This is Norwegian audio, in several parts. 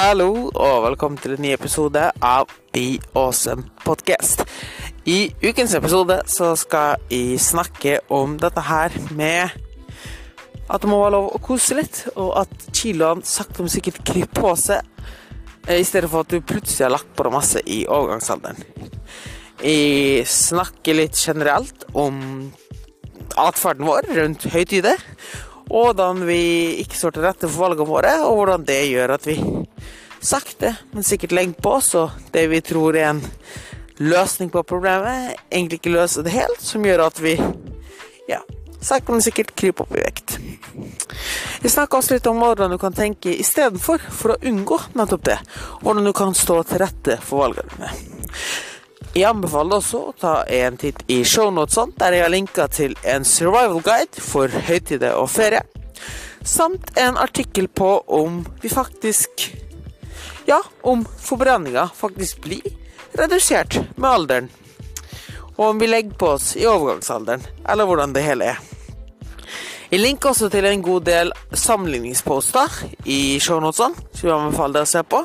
Hallo, og velkommen til en ny episode av The Awesome Podcast. I ukens episode så skal jeg snakke om dette her med at det må være lov å kose litt, og at kiloene sakte, men sikkert kryper på seg, eh, i stedet for at du plutselig har lagt på deg masse i overgangsalderen. Jeg snakker litt generelt om atferden vår rundt høytider, og hvordan vi ikke står til rette for valgene våre, og hvordan det gjør at vi sakte, men sikkert legger på og det vi tror er en løsning på problemet, egentlig ikke løser det helt, som gjør at vi ja, sakte, men sikkert kryper opp i vekt. Vi snakker også litt om hvordan du kan tenke istedenfor, for å unngå nettopp det. Hvordan du kan stå til rette for valgene dine. Jeg anbefaler også å ta en titt i shownotesene, der jeg har linka til en survival guide for høytider og ferie, samt en artikkel på om vi faktisk Ja, om forbrenninga faktisk blir redusert med alderen, og om vi legger på oss i overgangsalderen, eller hvordan det hele er. Jeg linker også til en god del sammenligningsposter i shownotene, som jeg anbefaler deg å se på.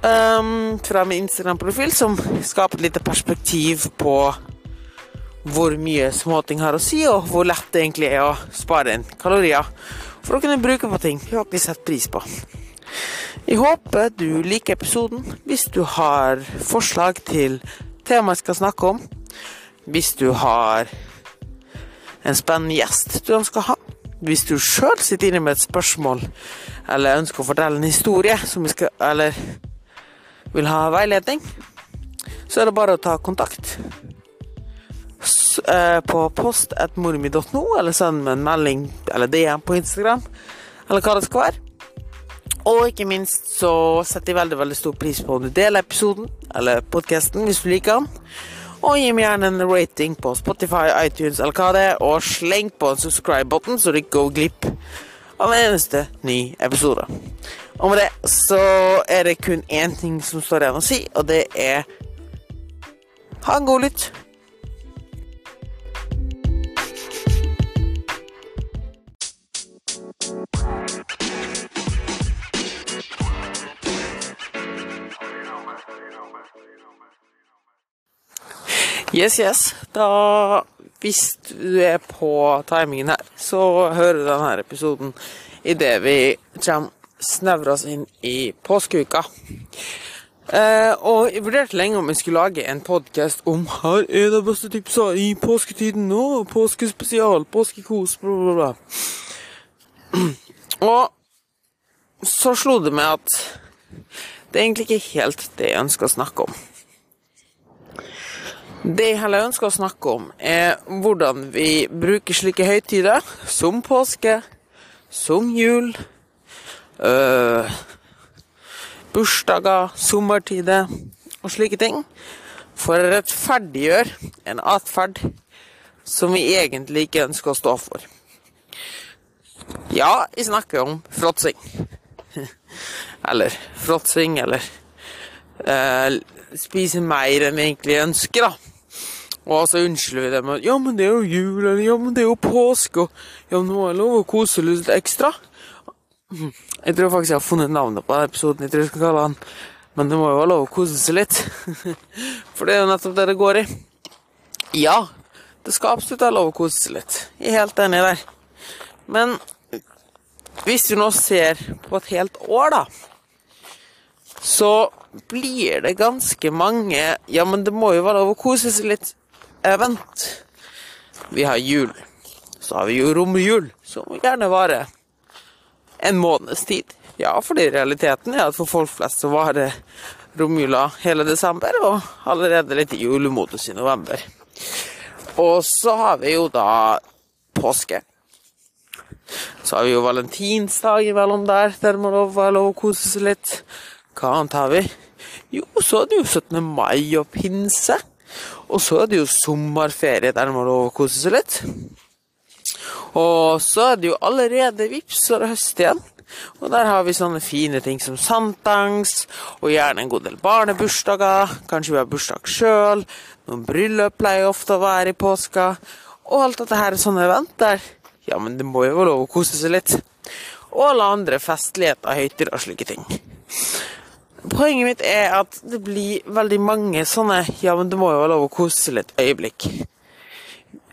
Um, fra min Instagram-profil, som skaper et lite perspektiv på hvor mye småting har å si, og hvor lett det egentlig er å spare inn kalorier for å kunne bruke på ting vi faktisk setter pris på. Jeg håper du liker episoden. Hvis du har forslag til tema jeg skal snakke om, hvis du har en spennende gjest du ønsker å ha, hvis du sjøl sitter inne med et spørsmål eller ønsker å fortelle en historie skal, eller vil ha veiledning, så er det bare å ta kontakt eh, på post.mormi.no, eller send meg en melding eller DM på Instagram, eller hva det skal være. Og ikke minst så setter jeg veldig veldig stor pris på om du deler episoden, eller podkasten, hvis du liker den. Og gi meg gjerne en rating på Spotify, iTunes eller hva det er, og sleng på en subscribe-button, så du ikke går glipp av en eneste ny episode. Og med det så er det kun én ting som står igjen å si, og det er ha en god lytt. Yes, yes. Da Hvis du er på timingen her, så hører du denne episoden idet vi kommer snevra oss inn i påskeuka. Eh, og jeg vurderte lenge om jeg skulle lage en podkast om her er det beste tipsa i påsketiden nå, påskespesial, påskekos, bla, bla, bla. Og så slo det meg at det er egentlig ikke helt det jeg ønsker å snakke om. Det jeg heller ønsker å snakke om, er hvordan vi bruker slike høytider, som påske, som jul, øh, bursdager, sommertider og slike ting, for å rettferdiggjøre en atferd som vi egentlig ikke ønsker å stå for. Ja, jeg snakker om fråtsing. Eller fråtsing, eller øh, spise mer enn vi egentlig ønsker, da. Og så unnskylder vi det med Ja, men det er jo jul, eller ja, men det er jo påske, og ja, nå er det lov å kose litt ekstra. Jeg tror faktisk jeg har funnet navnet på denne episoden. Jeg tror jeg skal kalle den Men det må jo være lov å kose seg litt. For det er jo nettopp det det går i. Ja, det skal absolutt være lov å kose seg litt. Jeg er helt enig der. Men hvis du nå ser på et helt år, da, så blir det ganske mange Ja, men det må jo være lov å kose seg litt event. Vi har jul. Så har vi jo romjul, som gjerne varer en måneds tid. Ja, fordi realiteten er at for folk flest så varer romjula hele desember, og allerede litt i julemodus i november. Og så har vi jo da påske. Så har vi jo valentinsdag imellom der, der må det være lov å kose seg litt. Hva annet har vi? Jo, så er det jo 17. mai og pinse. Og så er det jo sommerferie, der må det lov å kose seg litt. Og så er det jo allerede vips, så er det høst igjen. Og der har vi sånne fine ting som sankthans, og gjerne en god del barnebursdager. Kanskje vi har bursdag sjøl. Noen bryllup pleier ofte å være i påska. Og alt dette her er sånne event der Ja, men det må jo være lov å kose seg litt. Og alle andre festligheter, høytider og slike ting. Poenget mitt er at det blir veldig mange sånne Ja, men det må jo være lov å kose litt øyeblikk.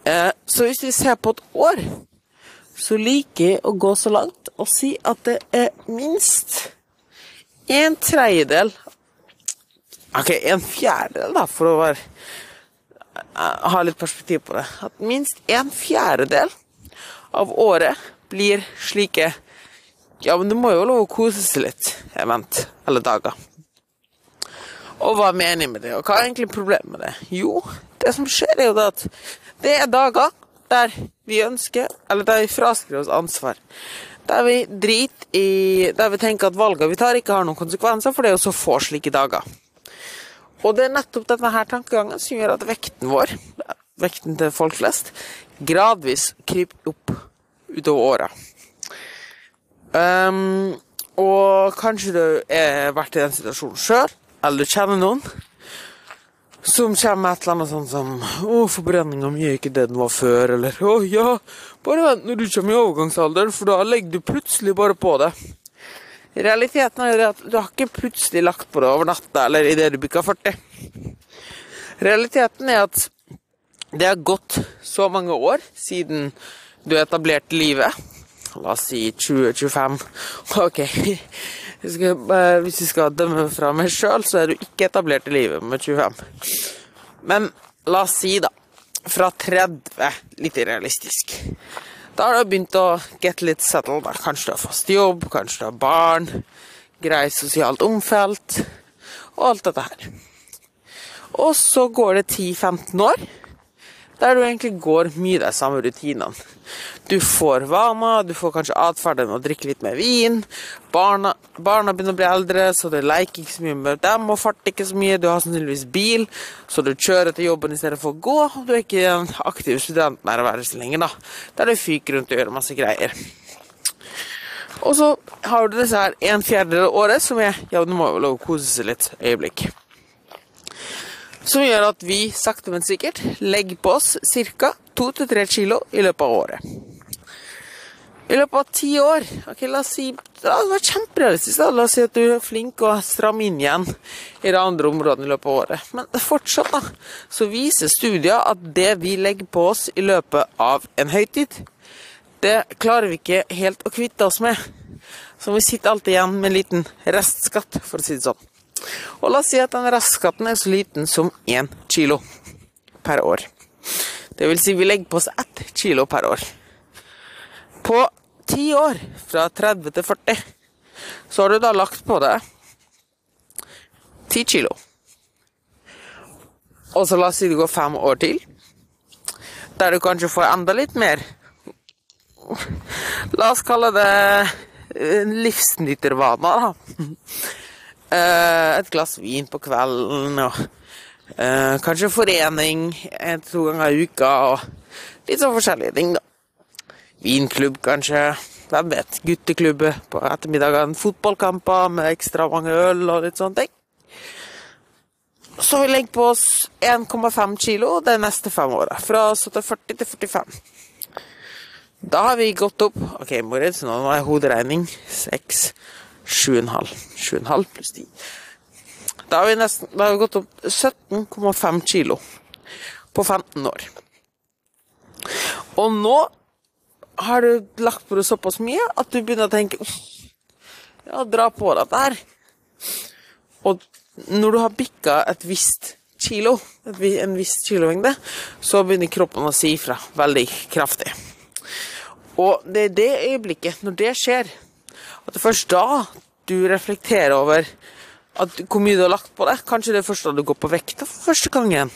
Eh, så hvis vi ser på et år, så liker jeg å gå så langt og si at det er minst en tredjedel OK, en fjerdedel, da, for å være eh, ha litt perspektiv på det. At minst en fjerdedel av året blir slike Ja, men det må jo lov å kose seg litt, event eller dager. Og hva mener jeg med det, og hva er egentlig problemet med det? Jo, det som skjer, er jo det at det er dager der vi ønsker, eller der vi fraskriver oss ansvar. Der vi driter i Der vi tenker at valgene vi tar, ikke har noen konsekvenser, for det er jo så få slike dager. Og det er nettopp denne her tankegangen som gjør at vekten vår, vekten til folk flest, gradvis kryper opp utover åra. Um, og kanskje du har vært i den situasjonen sjøl, eller du kjenner noen som kommer med et eller annet sånt som 'Å, forbrenninga mi er ikke det den var før', eller 'Å ja, bare vent når du kommer i overgangsalderen, for da legger du plutselig bare på det'. Realiteten er jo at du har ikke plutselig lagt på det over natta eller idet du bikka 40. Realiteten er at det har gått så mange år siden du etablerte livet. La oss si 2025. Ok, hvis vi skal dømme fra meg sjøl, så er du ikke etablert i livet med 25. Men la oss si, da, fra 30, litt realistisk. Da har du begynt å get litt settled. Da. Kanskje du har fast jobb, kanskje du har barn, greit sosialt omfelt, og alt dette her. Og så går det 10-15 år der du egentlig går mye de samme rutinene. Du får vaner, du får kanskje atferden å drikke litt mer vin. Barna, barna, begynner å bli eldre, så du leker ikke så mye med dem og farter ikke så mye. Du har sannsynligvis bil, så du kjører til jobben i stedet for å gå. Du er ikke en aktiv student nærværelse å være så lenge, da. Der du fyker rundt og gjør masse greier. Og så har du disse her en fjerdedel av året som er ja, du må jo lov å kose seg litt øyeblikk. Som gjør at vi sakte, men sikkert legger på oss ca. 2-3 kilo i løpet av året. I løpet av ti år ok, La oss si La oss være kjemperealistisk. La oss si at du er flink og stram inn igjen i de andre områdene i løpet av året. Men fortsatt da, så viser studier at det vi legger på oss i løpet av en høytid, det klarer vi ikke helt å kvitte oss med. Så vi sitter alltid igjen med en liten restskatt, for å si det sånn. Og la oss si at den raskatten er så liten som én kilo per år. Det vil si vi legger på oss ett kilo per år. På ti år, fra 30 til 40, så har du da lagt på deg ti kilo. Og så la oss si det går fem år til, der du kanskje får enda litt mer. La oss kalle det livsnytervaner, da. Eh, et glass vin på kvelden, og uh, kanskje forening en, to ganger i uka, og litt sånn forskjellige ting, da. Vinklubb, kanskje. Hvem vet. Gutteklubb på ettermiddagen. Fotballkamper med ekstra mange øl og litt sånne ting. Så vi legger på oss 1,5 kilo de neste fem åra. Fra 40 til 45. Da har vi gått opp OK, Moritz, nå er hoderegning. 6 7,5. 7,5 pluss 10. Da har vi, nesten, da har vi gått opp 17,5 kilo på 15 år. Og nå har du lagt på det såpass mye at du begynner å tenke Ja, dra på deg her. Og når du har bikka et visst kilo, en viss kilomengde, så begynner kroppen å si ifra veldig kraftig. Og det er det øyeblikket, når det skjer, at det først da du reflekterer over at, hvor mye du har lagt på deg. Kanskje det er først da du går på vekta for første gangen.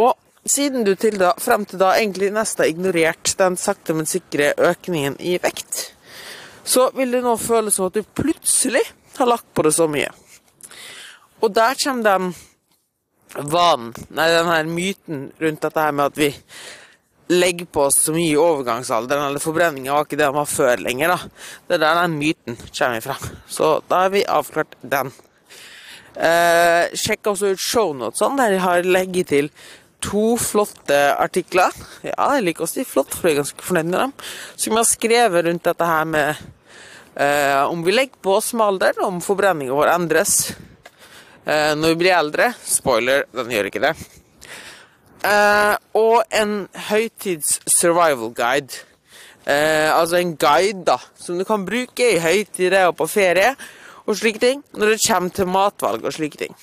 Og siden du til da, frem til da egentlig nesten har ignorert den sakte, men sikre økningen i vekt, så vil det nå føles som at du plutselig har lagt på det så mye. Og der kommer den vanen, nei, den her myten rundt dette her med at vi legge på så mye overgangsalderen, eller forbrenninga var ikke det den var før lenger, da. Det er der den myten kommer ifra. Så da har vi avklart den. Eh, sjekk også ut shownotene, der jeg har legget til to flotte artikler. Ja, jeg liker å si flott, for jeg er ganske fornøyd med dem. Som jeg har skrevet rundt dette her med Eh, om vi legger på oss med alderen, om forbrenninga vår endres eh, når vi blir eldre Spoiler, den gjør ikke det. Eh, og en høytids survival guide. Eh, altså en guide da, som du kan bruke i høytider og på ferie og slike ting, når det kommer til matvalg og slike ting.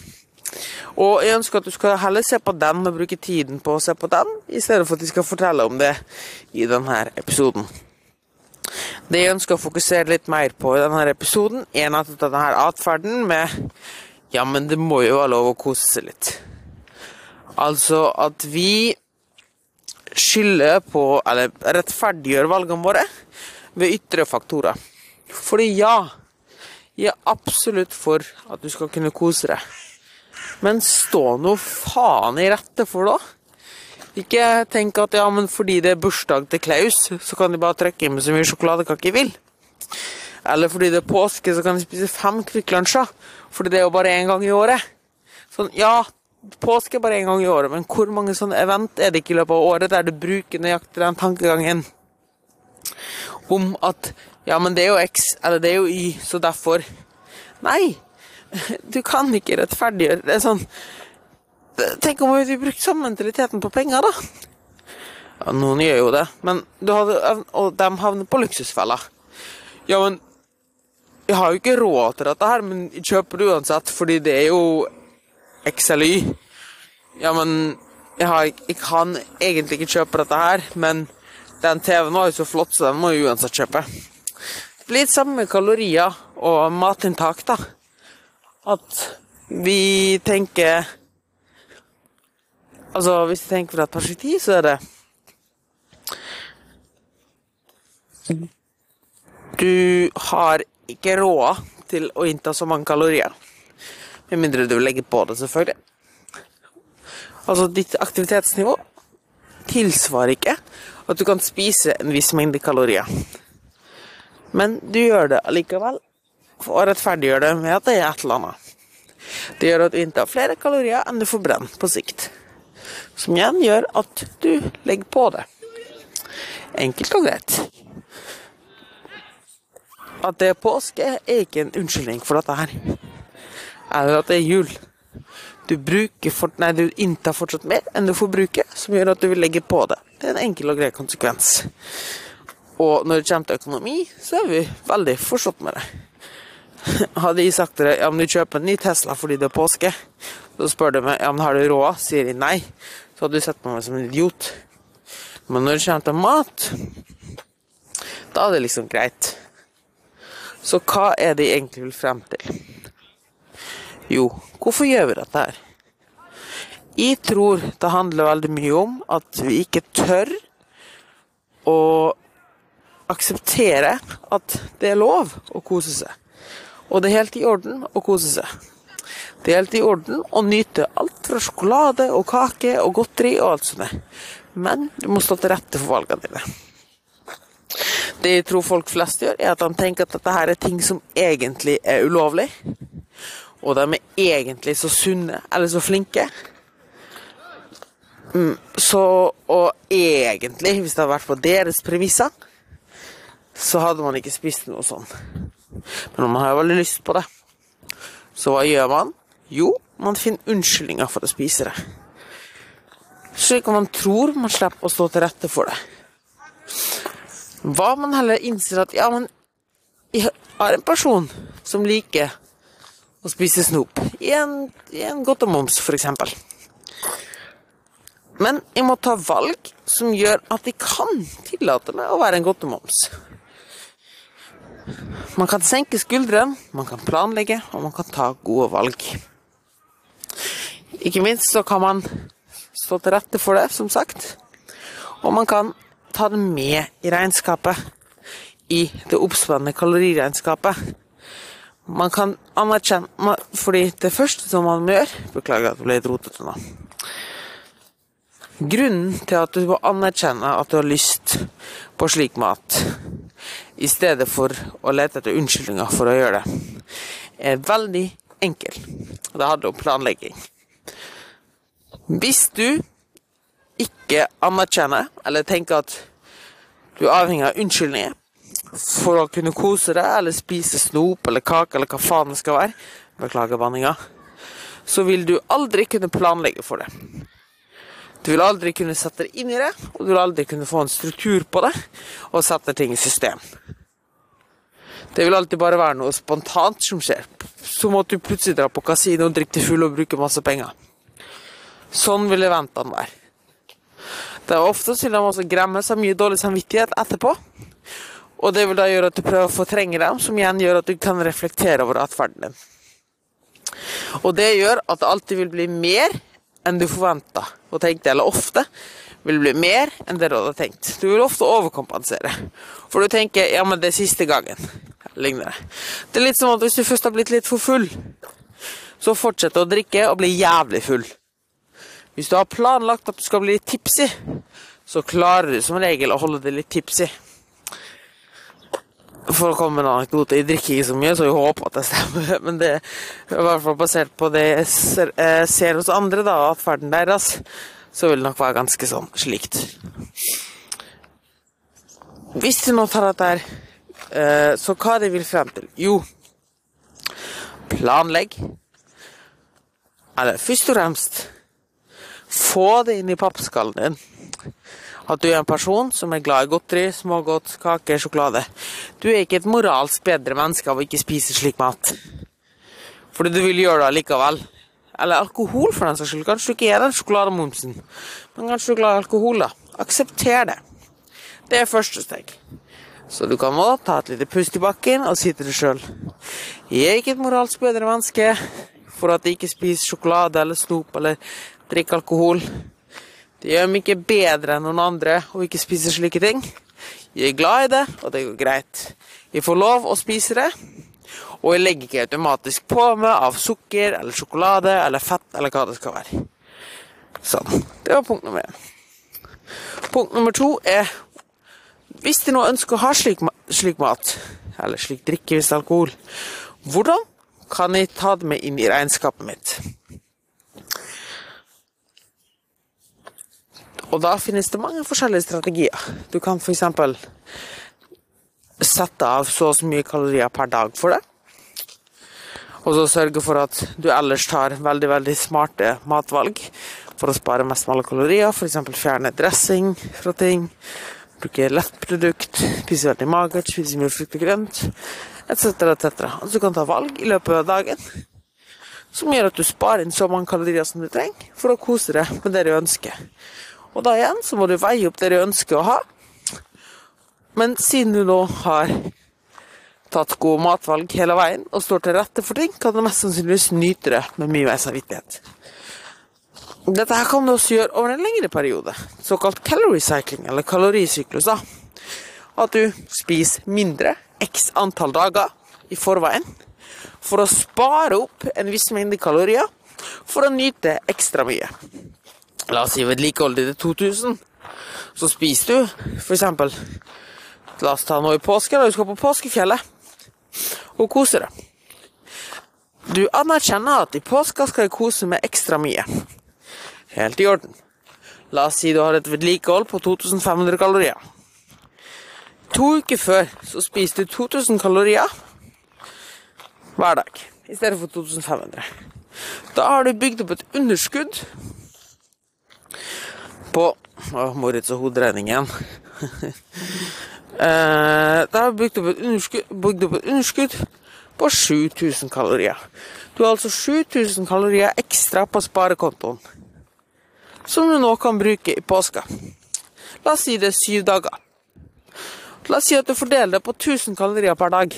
Og jeg ønsker at du skal heller se på den og bruke tiden på å se på den, i stedet for at de skal fortelle om det i denne episoden. Det jeg ønsker å fokusere litt mer på i denne episoden, er nettopp denne atferden med Ja, men det må jo være lov å kose seg litt. Altså at vi skylder på, eller rettferdiggjør valgene våre ved ytre faktorer. Fordi ja, jeg er absolutt for at du skal kunne kose deg. Men stå nå faen i rette for det. Ikke tenk at ja, men fordi det er bursdag til Klaus, så kan de bare trykke inn så mye sjokoladekake de vil. Eller fordi det er påske, så kan de spise fem Kvikk Lunsjer. Fordi det er jo bare én gang i året. Sånn, ja, påske er bare én gang i året, men hvor mange sånne event er det ikke i løpet av året der du bruker nøyaktig den tankegangen om at ja, men det er jo X, eller det er jo Y, så derfor Nei! Du kan ikke rettferdiggjøre det. er sånn Tenk om vi brukte samme mentaliteten på penger, da. Ja, noen gjør jo det, men hadde, og de havner på luksusfella. Ja, men Jeg har jo ikke råd til dette her, men kjøper det uansett, fordi det er jo X eller Y. Ja, men jeg, har, jeg kan egentlig ikke kjøpe dette her, men den TV-en var jo så flott, så den må jeg uansett kjøpe. Det blir litt samme med kalorier og matinntak, da. At vi tenker Altså, hvis vi tenker fra et perspektiv, så er det Du har ikke råd til å innta så mange kalorier. Med mindre du legger på det, selvfølgelig. Altså, ditt aktivitetsnivå tilsvarer ikke at du kan spise en viss mengde kalorier. Men du gjør det allikevel og rettferdiggjør det med at det er et eller annet. Det gjør at du inntar flere kalorier enn du forbrenner på sikt. Som igjen gjør at du legger på det. Enkelt og greit. At det er påske, er ikke en unnskyldning for dette her. Eller at det er jul. Du, bruker fort, nei, du inntar fortsatt mer enn du får bruke, som gjør at du vil legge på det. Det er en enkel og grei konsekvens. Og når det kommer til økonomi, så er vi veldig forstått med det. Hadde jeg sagt til deg ja, men du kjøper en ny Tesla fordi det er påske, så spør du meg ja, men har du råd, sier de nei, så hadde du sett på meg som en idiot. Men når det kommer til mat, da er det liksom greit. Så hva er det jeg egentlig vil frem til? Jo, hvorfor gjør vi dette her? Jeg tror det handler veldig mye om at vi ikke tør å akseptere at det er lov å kose seg. Og det er helt i orden å kose seg. Det er helt i orden å nyte alt fra sjokolade og kake og godteri og alt sånt. Men du må stå til rette for valgene dine. Det jeg tror folk flest gjør, er at de tenker at dette her er ting som egentlig er ulovlig. Og de er egentlig så sunne eller så flinke. Mm, så Og egentlig, hvis det hadde vært på deres premisser, så hadde man ikke spist noe sånn. Men man har jo veldig lyst på det. Så hva gjør man? Jo, man finner unnskyldninger for å spise det. Slik man tror man slipper å stå til rette for det. Hva man heller innser at ja, men jeg har en person som liker å spise snop i en, i en godtemoms, f.eks. Men jeg må ta valg som gjør at jeg kan tillate meg å være en godtemoms. Man kan senke skuldrene, man kan planlegge, og man kan ta gode valg. Ikke minst så kan man stå til rette for det, som sagt. Og man kan ta det med i regnskapet. I det oppspennende kaloriregnskapet. Man kan anerkjenne Fordi det første som man gjør Beklager at det ble litt rotete nå. Grunnen til at du må anerkjenne at du har lyst på slik mat, i stedet for å lete etter unnskyldninger for å gjøre det, er veldig enkel. Det handler om planlegging. Hvis du ikke anerkjenner, eller tenker at du er avhengig av unnskyldninger for å kunne kose deg, eller spise snop eller kake eller hva faen det skal være, beklager banninga, så vil du aldri kunne planlegge for det. Du vil aldri kunne sette deg inn i det, og du vil aldri kunne få en struktur på det og sette ting i system. Det vil alltid bare være noe spontant som skjer. Som at du plutselig drar på kasino, drikker til full og bruker masse penger. Sånn vil eventene være. Det er ofte vil de også gremme seg mye dårlig samvittighet etterpå. Og det vil da gjøre at du prøver å fortrenge dem, som igjen gjør at du kan reflektere over atferden din. Og det gjør at det alltid vil bli mer enn du forventa og tenkte, eller ofte vil bli mer enn det du hadde tenkt. Du vil ofte overkompensere, for du tenker ja, men det er siste gangen. Lignende. Det er litt som at hvis du først har blitt litt for full, så fortsett å drikke og bli jævlig full. Hvis du har planlagt at du skal bli tipsy, så klarer du som regel å holde deg litt tipsy. For å komme med en anekdote, jeg drikker ikke så mye, så jeg håper at det stemmer. Men det er i hvert fall basert på det jeg ser, ser hos andre, da, atferden deres, så vil det nok være ganske sånn slikt. Hvis du nå tar dette her, eh, så hva de vil frem til? Jo, planlegg. Eller først og fremst, få det inn i pappskallen din at du er en person som er glad i godteri, smågodt, kake, sjokolade. Du er ikke et moralsk bedre menneske av å ikke spise slik mat. Fordi du vil gjøre det allikevel. Eller alkohol, for den saks skyld. Kanskje du ikke er den sjokolademomsen, men kanskje du er glad i alkohol, da. Aksepter det. Det er første steg. Så du kan nå ta et lite pust i bakken og si til deg sjøl Jeg er ikke et moralsk bedre menneske for at jeg ikke spiser sjokolade eller snop eller drikker alkohol. Det gjør meg ikke bedre enn noen andre å ikke spise slike ting. Jeg er glad i det, og det går greit. Jeg får lov å spise det, og jeg legger ikke automatisk på meg av sukker eller sjokolade eller fett eller hva det skal være. Sånn. Det var punkt nummer én. Punkt nummer to er hvis de nå ønsker å ha slik, slik mat, eller slik drikke hvis det er alkohol, hvordan kan jeg ta det med inn i regnskapet mitt? Og da finnes det mange forskjellige strategier. Du kan f.eks. sette av så og så mye kalorier per dag for det. Og så sørge for at du ellers tar veldig veldig smarte matvalg for å spare mest mulig kalorier. F.eks. fjerne dressing fra ting. Bruke lettprodukt. Spise veldig magert. Spise mye frukt og grønt. Etc. etc. Altså du kan ta valg i løpet av dagen som gjør at du sparer inn så mange kalorier som du trenger for å kose deg med det du ønsker. Og da igjen så må du veie opp det du ønsker å ha. Men siden du nå har tatt gode matvalg hele veien og står til rette for ting, kan du mest sannsynligvis nyte det med mye mer samvittighet. Dette her kan du også gjøre over en lengre periode, såkalt calorie cycling, eller kalorisyklus. da. At du spiser mindre x antall dager i forveien for å spare opp en viss mengde kalorier for å nyte ekstra mye. La oss si vedlikeholdet til 2000. Så spiser du f.eks. La oss ta noe i påske, da du skal på påskefjellet og kose deg. Du anerkjenner at i påska skal jeg kose meg ekstra mye. Helt i orden. La oss si du har et vedlikehold på 2500 kalorier. To uker før så spiser du 2000 kalorier hver dag i stedet for 2500. Da har du bygd opp et underskudd på Å, Moritz og hoderegning igjen. eh, har vi bygd opp, et underskudd, bygd opp et underskudd på 7000 kalorier. Du har altså 7000 kalorier ekstra på sparekontoen, som du nå kan bruke i påska. La oss si det er syv dager. La oss si at du fordeler det på 1000 kalorier per dag.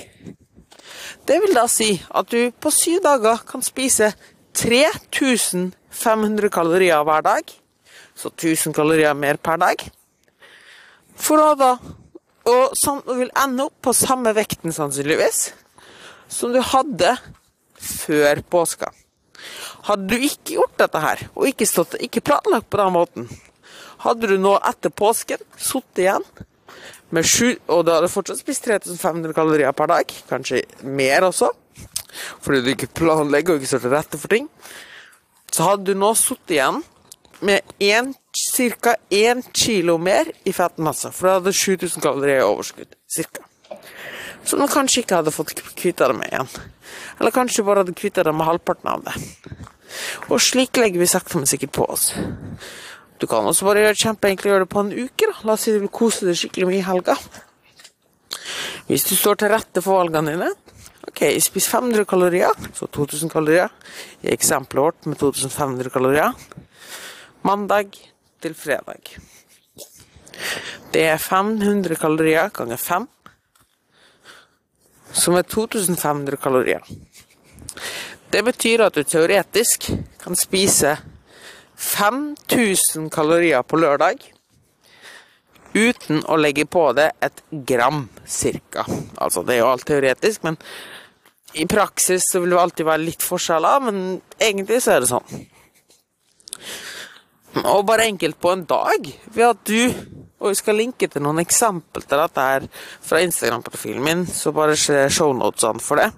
Det vil da si at du på syv dager kan spise 3500 kalorier hver dag så 1000 kalorier mer per dag. For å da Og du vil ende opp på samme vekten, sannsynligvis, som du hadde før påska. Hadde du ikke gjort dette her, og ikke, stått, ikke planlagt på den måten, hadde du nå etter påsken sittet igjen med sju Og du hadde fortsatt spist 3500 kalorier per dag, kanskje mer også, fordi du ikke planlegger og ikke står til rette for ting, så hadde du nå sittet igjen med ca. 1 kilo mer i fettmasse, for da hadde 7000 kalorier i overskudd. Cirka. som du kanskje ikke hadde fått kvitta deg med igjen. Eller kanskje bare hadde kvitta deg med halvparten av det. Og slik legger vi sakte, men sikkert på oss. Du kan også bare gjøre kjempeenkelt gjøre det på en uke. da. La oss si du vil kose deg skikkelig mye i helga. Hvis du står til rette for valgene dine Ok, spis 500 kalorier, så 2000 kalorier. I eksempelet vårt med 2500 kalorier. Mandag til fredag. Det er 500 kalorier ganger 5, som er 2500 kalorier. Det betyr at du teoretisk kan spise 5000 kalorier på lørdag uten å legge på det et gram, cirka. Altså, det er jo alt teoretisk, men i praksis så vil det alltid være litt forskjeller, men egentlig så er det sånn. Og bare enkelt på en dag, ved at du Og vi skal linke til noen eksempel til dette her fra Instagram-profilen min, så bare se shownotesene for det.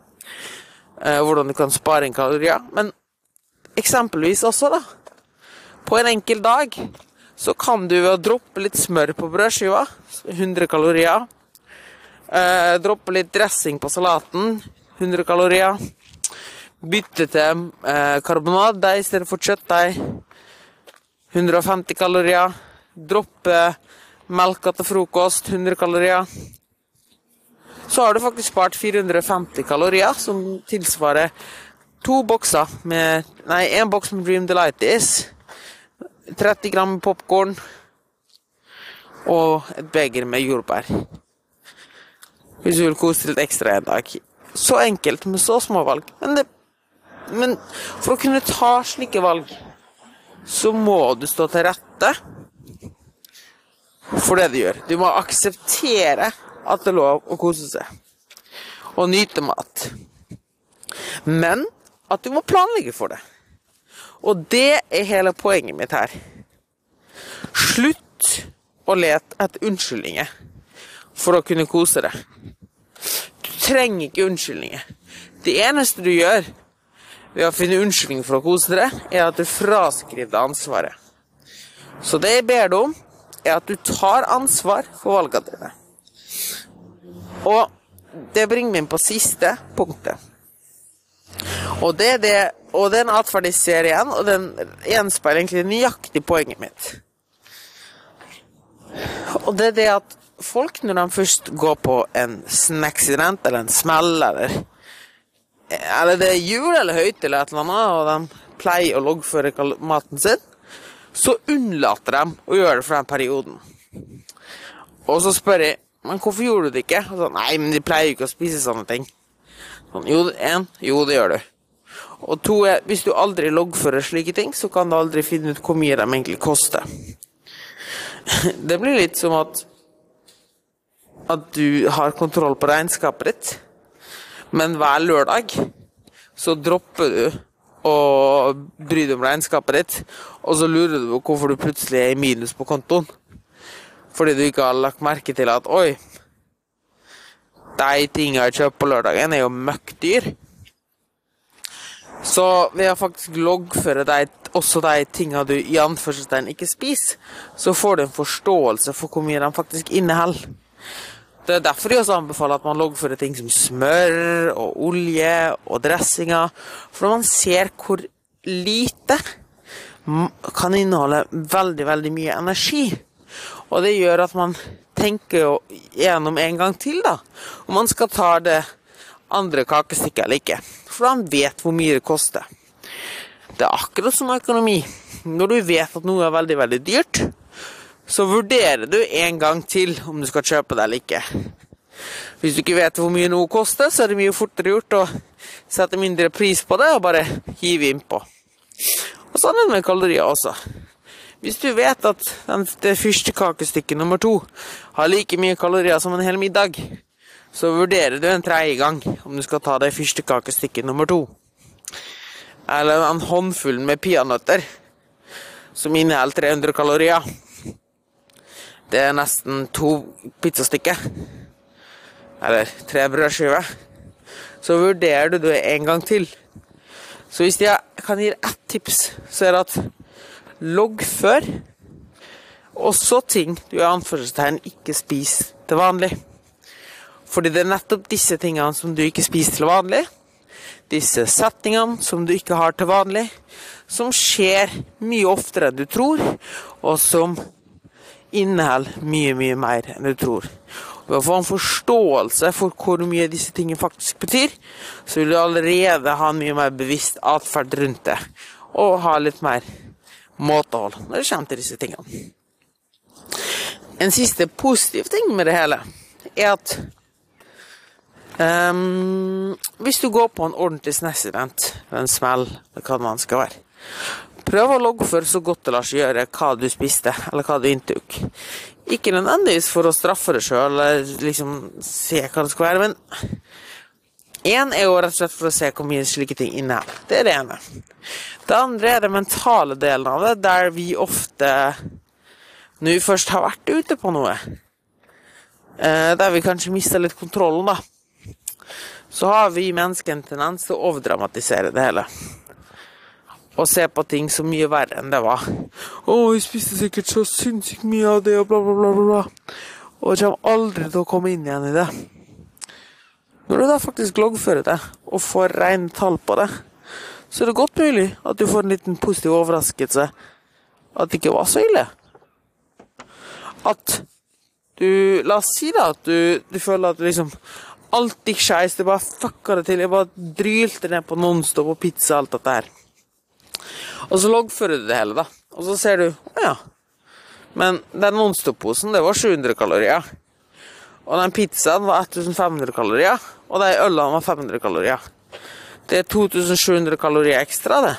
Eh, hvordan du kan spare inn kalorier. Men eksempelvis også, da. På en enkel dag så kan du ved å droppe litt smør på brødskiva, 100 kalorier. Eh, droppe litt dressing på salaten, 100 kalorier. Bytte til eh, karbonadedeig i stedet for kjøttdeig, 150 kalorier. Droppe melka til frokost, 100 kalorier. Så har du faktisk spart 450 kalorier, som tilsvarer to bokser med Nei, én boks med Dream Delighties, 30 gram popkorn og et beger med jordbær. Hvis du vil kose litt ekstra en dag. Så enkelt med så små valg. Men, det, men for å kunne ta slike valg, så må du stå til rette for det du gjør. Du må akseptere at det er lov å kose seg. Og nyte mat. Men at du må planlegge for det. Og det er hele poenget mitt her. Slutt å lete etter unnskyldninger for å kunne kose deg. Du trenger ikke unnskyldninger. Det eneste du gjør ved å finne unnskyldning for å kose dere, er at du fraskriver deg ansvaret. Så det jeg ber deg om, er at du tar ansvar for valgene dine. Og det bringer meg inn på siste punktet. Og det er det Og den atferden jeg ser igjen, og den gjenspeiler egentlig nøyaktig poenget mitt. Og det er det at folk, når de først går på en accident eller en smell, eller Eller det er jul eller høyt eller et eller annet, og de pleier å loggføre maten sin, så unnlater de å gjøre det for den perioden. Og så spør jeg men hvorfor gjorde du det ikke? Og så, Nei, men de pleier jo ikke å spise sånne ting. Sånn, jo, en, jo, det gjør du. Og to er, hvis du aldri loggfører slike ting, så kan du aldri finne ut hvor mye de egentlig koster. Det blir litt som at at du har kontroll på regnskapet ditt, men hver lørdag så dropper du å bry deg om regnskapet ditt, og så lurer du på hvorfor du plutselig er i minus på kontoen. Fordi du ikke har lagt merke til at oi, de tingene jeg kjøper på lørdagen, er jo møkkdyr. Så ved å faktisk loggføre deg, også de tingene du i anførselstegn ikke spiser, så får du en forståelse for hvor mye de faktisk inneholder. Det er derfor jeg også anbefaler at man loggfører ting som smør og olje og dressinger, for man ser hvor lite kan inneholde veldig, veldig mye energi. Og det gjør at man tenker gjennom en gang til, da, om man skal ta det andre kakestykket eller ikke. For man vet hvor mye det koster. Det er akkurat som økonomi. Når du vet at noe er veldig, veldig dyrt, så vurderer du en gang til om du skal kjøpe det eller ikke. Hvis du ikke vet hvor mye noe koster, så er det mye fortere gjort å sette mindre pris på det og bare hive innpå. Og sånn er det med kalorier også. Hvis du vet at det fyrstekakestykket nummer to har like mye kalorier som en hel middag, så vurderer du en tredje gang om du skal ta det fyrstekakestykket nummer to. Eller en håndfull med peanøtter som inneholder 300 kalorier. Det er nesten to pizzastykker. Eller tre brødskiver. Så vurderer du det en gang til. Så hvis jeg kan gi ett tips, så er det at logg før. også ting du i anførselstegn ikke spiser til vanlig. Fordi det er nettopp disse tingene som du ikke spiser til vanlig, disse setningene som du ikke har til vanlig, som skjer mye oftere enn du tror, og som inneholder mye, mye mer enn du tror. Ved å få en forståelse for hvor mye disse tingene faktisk betyr, så vil du allerede ha en mye mer bevisst atferd rundt det, og ha litt mer måtehold når det kommer til disse tingene. En siste positiv ting med det hele er at um, hvis du går på en ordentlig SNES-event, en smell, hva man skal være Prøv å loggføre så godt det lar seg gjøre hva du spiste, eller hva du inntok. Ikke nødvendigvis for å straffe deg sjøl eller liksom se hva det skal være, men én er jo rett og slett for å se hvor mye slike ting inneholder. Det er det ene. Det andre er den mentale delen av det, der vi ofte, når vi først har vært ute på noe, eh, der vi kanskje mister litt kontrollen, da, så har vi mennesker en tendens til å overdramatisere det hele og se på ting så mye verre enn det var. 'Å, jeg spiste sikkert så sinnssykt mye av det', og bla, bla, bla, bla. Og jeg kommer aldri til å komme inn igjen i det. Når du da faktisk loggfører det, og får rene tall på det, så er det godt mulig at du får en liten positiv overraskelse at det ikke var så ille. At du La oss si da at du, du føler at liksom alt gikk skeis, du bare fucka det til. Jeg bare drylte ned på Nonstop og pizza og alt dette her. Og så loggfører du det hele, da. Og så ser du Å ja. Men den Nonstop-posen, det var 700 kalorier. Og den pizzaen var 1500 kalorier. Og de ølene var 500 kalorier. Det er 2700 kalorier ekstra, det.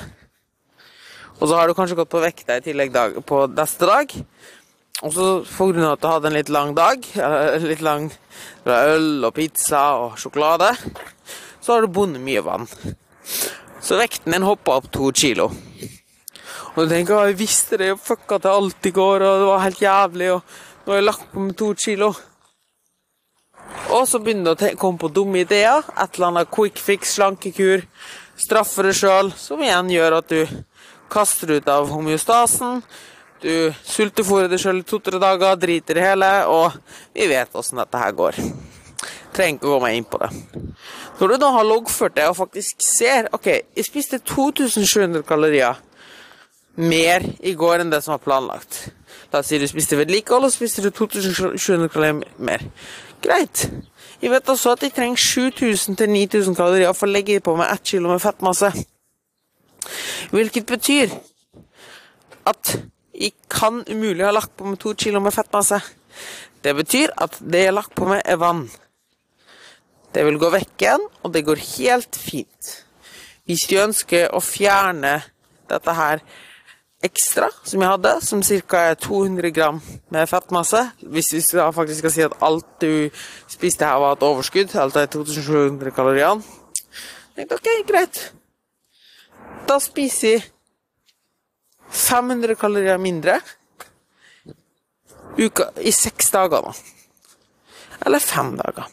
Og så har du kanskje gått på vekta i tillegg dag, på neste dag. Og så pga. at du hadde en litt lang dag, litt lang øl og pizza og sjokolade, så har du bundet mye vann. Så vekten min hoppa opp to kilo. Og du tenker jeg visste det, og fucka til alt i går, og det var helt jævlig, og nå har jeg lagt på med to kilo. Og så begynner du å komme på dumme ideer. Et eller annet quick fix, slankekur. Straffer deg sjøl, som igjen gjør at du kaster ut av homeostasen. Du sultefòrer deg sjøl i to-tre dager, driter i hele, og vi vet åssen dette her går. Trenger ikke å gå meg inn på det. Når du da har loggført det og faktisk ser OK, jeg spiste 2700 kalorier mer i går enn det som var planlagt. La oss si du spiste vedlikehold, og spiste du 2700 kalorier mer. Greit. Jeg vet også at jeg trenger 7000-9000 kalorier for å legge på meg 1 kg med fettmasse. Hvilket betyr at jeg kan umulig ha lagt på meg 2 kg med fettmasse. Det betyr at det jeg har lagt på meg, er vann. Det vil gå vekk igjen, og det går helt fint. Hvis du ønsker å fjerne dette her ekstra som jeg hadde, som ca. 200 gram med fettmasse Hvis vi faktisk skal si at alt du spiste her, var et overskudd, alt de 2700 kaloriene OK, greit. Da spiser jeg 500 kalorier mindre uka, i seks dager, da. Eller fem dager.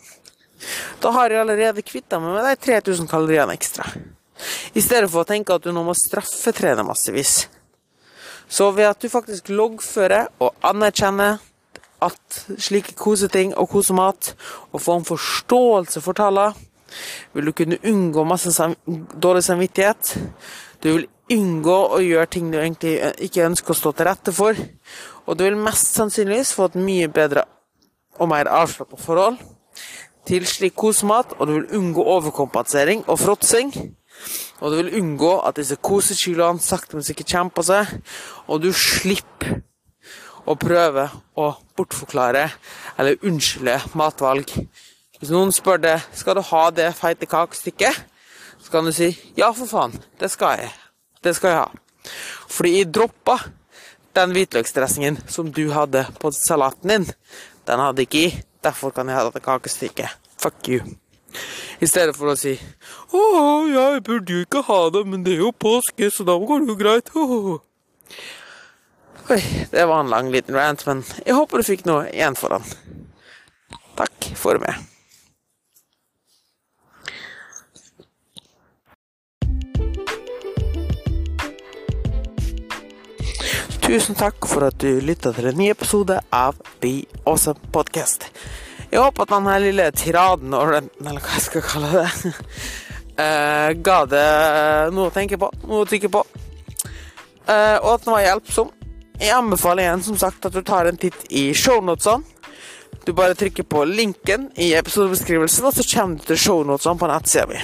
Da har jeg allerede kvitta meg med de 3000 kaloriene ekstra. I stedet for å tenke at du nå må straffetrene massevis. Så ved at du faktisk loggfører og anerkjenner at slike koseting og kosemat, og får en forståelse for tallene, vil du kunne unngå masse dårlig samvittighet. Du vil unngå å gjøre ting du egentlig ikke ønsker å stå til rette for. Og du vil mest sannsynligvis få et mye bedre og mer avslappa forhold til slik kosemat, og du vil unngå overkompensering og fråtsing. Og du vil unngå at disse kosekiloene sakte, men sikkert kommer på seg, og du slipper å prøve å bortforklare eller unnskylde matvalg. Hvis noen spør deg skal du ha det feite kakestykket, så kan du si ja, for faen, det skal jeg. Det skal jeg ha. Fordi jeg droppa den hvitløksdressingen som du hadde på salaten din. Den hadde ikke jeg. Derfor kan jeg ha dette kakestykket. Fuck you. I stedet for å si 'Å, jeg burde jo ikke ha det, men det er jo påske, så da går det jo greit'. Oi, det var en lang liten rant, men jeg håper du fikk noe igjen for den. Takk for meg. Tusen takk for at du lytta til en ny episode av The Awesome Podcast. Jeg håper at denne lille tiraden, eller hva jeg skal kalle det, uh, ga det noe å tenke på, noe å tykke på, uh, og at den var hjelpsom. Jeg anbefaler igjen som sagt at du tar en titt i shownotesene. Du bare trykker på linken i episodebeskrivelsen, og så kommer du til shownotesene på nettsida mi.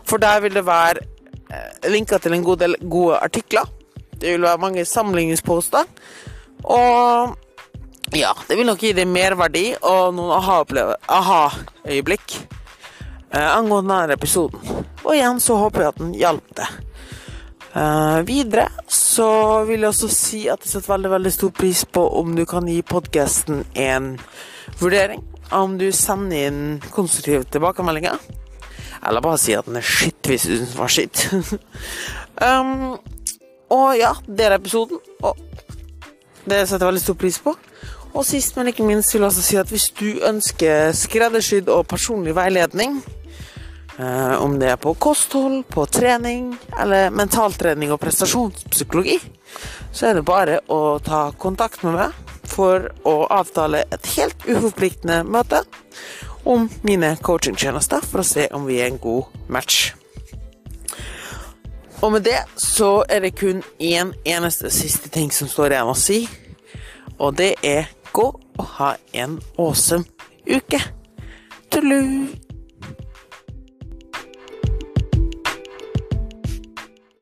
For der vil det være eh, linker til en god del gode artikler. Det vil være mange samlingsposter. Og ja, det vil nok gi deg merverdi og noen aha-øyeblikk eh, angående denne episoden. Og igjen så håper jeg at den hjalp deg. Uh, videre så vil jeg også si at jeg setter veldig veldig stor pris på om du kan gi podkasten en vurdering. Om du sender inn konstruktive tilbakemeldinger. Eller bare si at den er skitt hvis du syns den var skitt. um, og ja, det er episoden. Og det setter jeg veldig stor pris på. Og sist, men ikke minst, vil jeg også si at hvis du ønsker skreddersydd og personlig veiledning eh, om det er på kosthold, på trening eller mentaltrening og prestasjonspsykologi, så er det bare å ta kontakt med meg for å avtale et helt uforpliktende møte om mine coachingtjenester for å se om vi er en god match. Og med det så er det kun én eneste siste ting som står igjen å si, og det er gå og ha en awesome uke. Tullu!